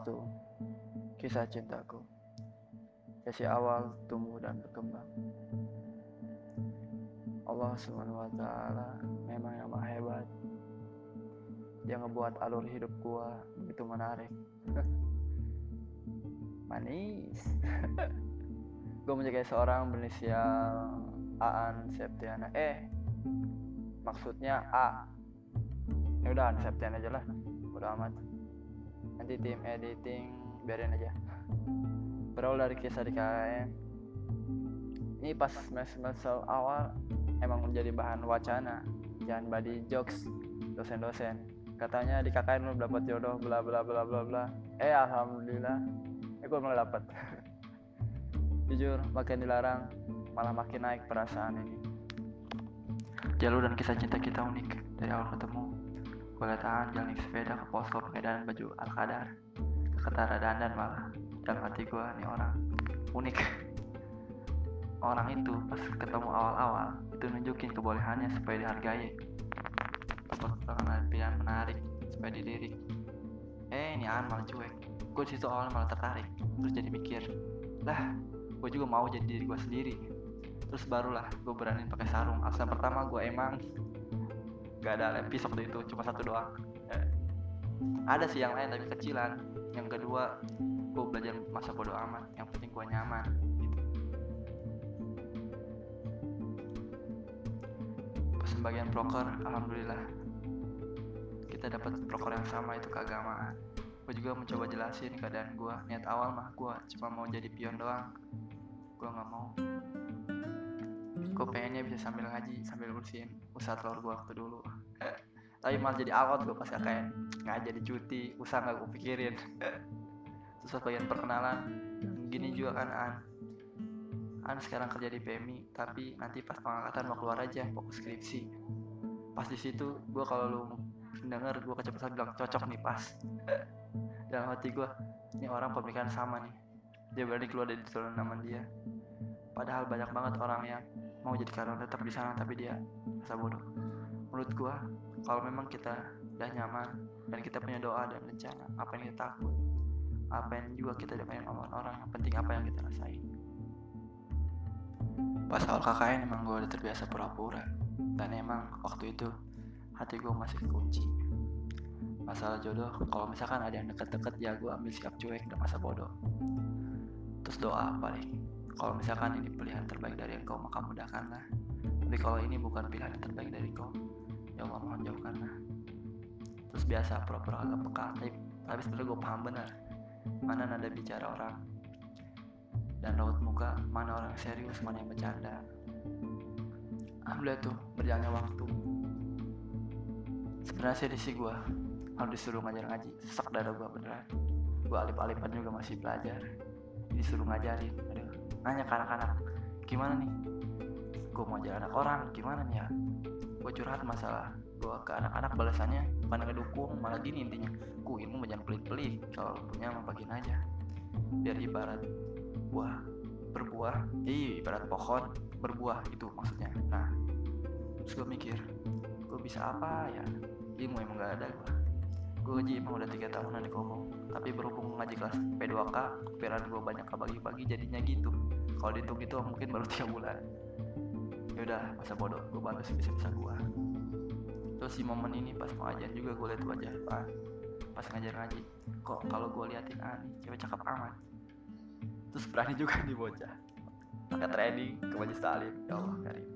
waktu kisah cintaku. Sesi awal tumbuh dan berkembang. Allah subhanahu wa ta'ala memang yang maha hebat. Dia ngebuat alur hidup gua begitu menarik. Manis. Gue menjaga seorang berinisial Aan Septiana. Eh maksudnya A. Ya udah Septiana aja lah. Udah amat nanti tim editing biarin aja. Berawal dari kisah di KKN ini pas semester awal emang menjadi bahan wacana. Jangan body jokes dosen-dosen. Katanya di KKN lu dapat jodoh bla bla bla bla bla. Eh alhamdulillah. Eh malah dapat jujur makin dilarang malah makin naik perasaan ini. Jalur dan kisah cinta kita unik. Dari awal ketemu gue lihat jalan sepeda ke posko dan baju al-qadar. Ketara dandan malah dalam hati gue nih orang unik. Orang itu pas ketemu awal-awal itu nunjukin kebolehannya supaya dihargai. Perkembangan pilihan menarik supaya dilirik eh ini an malah cuek gue di situ awalnya malah tertarik terus jadi mikir lah gue juga mau jadi diri gue sendiri. Terus barulah gue berani pakai sarung. Alasan pertama gue emang gak ada episode itu cuma satu doang. Eh, ada sih yang lain tapi kecilan. Yang kedua gue belajar masa bodoh amat yang penting gue nyaman gitu. bagian proker alhamdulillah kita dapat proker yang sama itu keagamaan. Gue juga mencoba jelasin keadaan gue niat awal mah gue cuma mau jadi pion doang. Gue nggak mau gue pengennya bisa sambil ngaji sambil ngurusin usaha telur gue waktu dulu. Tapi malah jadi awal gue pas kayak nggak jadi cuti usaha nggak gue pikirin. Terus pas bagian perkenalan gini juga kan an. An sekarang kerja di PMI tapi nanti pas pengangkatan mau keluar aja fokus skripsi. Pas di situ gue kalau lu denger gue kecepatan bilang cocok nih pas. Dalam hati gue ini orang pemikiran sama nih. Dia berani keluar dari turunan nama dia padahal banyak banget orang yang mau jadi karyawan tetap di sana tapi dia rasa bodoh. Menurut gue kalau memang kita udah nyaman dan kita punya doa dan rencana apa yang kita takut apa yang juga kita udah pengen ngomong orang yang penting apa yang kita rasain. Pas awal KKN emang gue udah terbiasa pura-pura dan emang waktu itu hati gue masih kunci. Masalah jodoh kalau misalkan ada yang deket-deket ya gue ambil sikap cuek dan masa bodoh. Terus doa paling kalau misalkan ini pilihan terbaik dari engkau maka mudahkanlah. Tapi kalau ini bukan pilihan terbaik dari engkau ya Allah mohon jauhkanlah. Terus biasa pura-pura agak peka tapi, tapi sebenarnya gue paham benar. Mana nada bicara orang. Dan raut muka mana orang serius mana yang bercanda. Alhamdulillah tuh berjalannya waktu. Sebenarnya sih si gue harus disuruh ngajar ngaji sesak dada gue beneran. Gue alip-alipan juga masih belajar. Disuruh ngajarin nanya ke anak-anak gimana nih? Gue mau ajar anak orang gimana nih ya? Gue curhat masalah gue ke anak-anak balasannya bukan ngedukung malah gini intinya ku ilmu jangan pelit-pelit kalau punya mah bagiin aja. Biar ibarat buah berbuah iya ibarat pohon berbuah itu maksudnya. Nah terus gue mikir gue bisa apa ya? Ilmu emang gak ada gue gue ngaji emang udah tiga tahunan di Komo tapi ngaji kelas P2K kepikiran gue banyak kebagi-bagi jadinya gitu. Kalau dihitung itu mungkin baru tiga bulan. Ya udah masa bodoh gue bantu sebisa-bisa gue terus si momen ini pas pengajian juga gue liat wajah Pak. Pas ngajar ngaji kok kalau gue liatin ah nih cewek cakep amat. Terus berani juga nih bocah. Pakai training ke majelis talim ya Allah karim.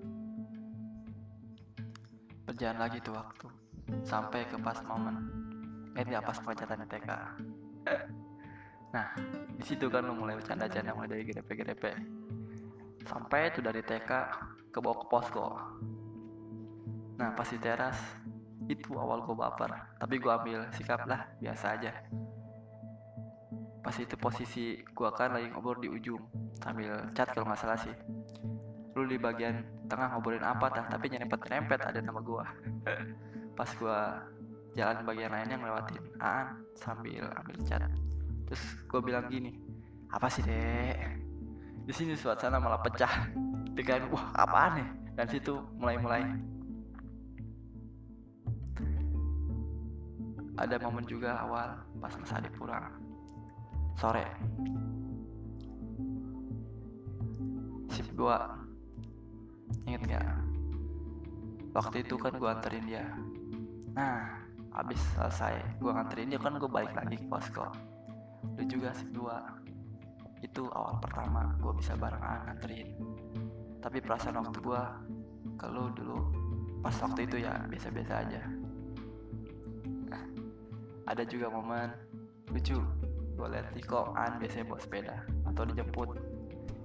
Berjalan lagi tuh waktu sampai ke pas momen. Eh tidak pas pengecatan TK nah di situ kan lo mulai bercanda-canda mulai dari grepe-grepe sampai itu dari TK ke bawah ke posko nah pas di teras itu awal gue baper. Tapi gue ambil sikap lah biasa aja. Pas itu posisi gua kan lagi ngobrol di ujung sambil chat kalau nggak salah sih. Lu di bagian tengah ngobrolin apa tah? Tapi nyerempet nyerempet ada nama gua. Pas gua jalan bagian lainnya ngelewatin Aan sambil ambil chat terus gua bilang gini apa sih dek? Di sini suasana malah pecah. Pikiran wah apaan nih? Dan situ mulai mulai ada momen juga awal pas Mas Adi pulang. Sore. Sip gua inget gak waktu itu kan gua anterin dia. Nah habis selesai gua nganterin dia kan gua balik lagi ke posko lu juga sip dua itu awal pertama gua bisa barengan nganterin. Tapi perasaan waktu gua kalau dulu pas waktu itu ya biasa-biasa aja. Ada juga momen lucu. Gue liat di an biasanya bawa sepeda atau dijemput.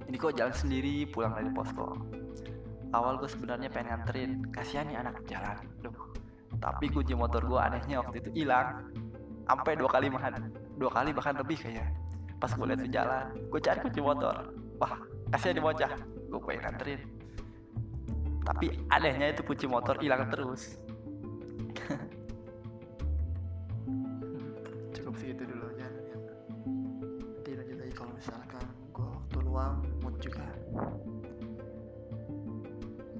Ini kok jalan sendiri pulang dari posko. Awal gue sebenarnya pengen nganterin. Kasihan nih anak jalan. Duh. tapi kunci motor gue anehnya waktu itu hilang. Sampai dua kali bahkan dua kali bahkan lebih kayaknya. Pas gue liat di jalan gue cari kunci motor. Wah kasihan di bocah. Gue pengen nganterin. Tapi anehnya itu kunci motor hilang terus. Cukup segitu dulu aja. Nanti lanjut lagi kalau misalkan gue waktu luang mood juga.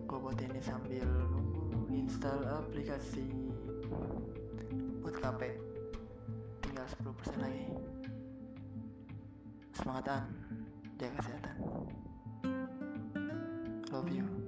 Gue buat ini sambil nunggu install aplikasi buat KP tinggal 10% lagi. Semangatan jaga kesehatan. Love you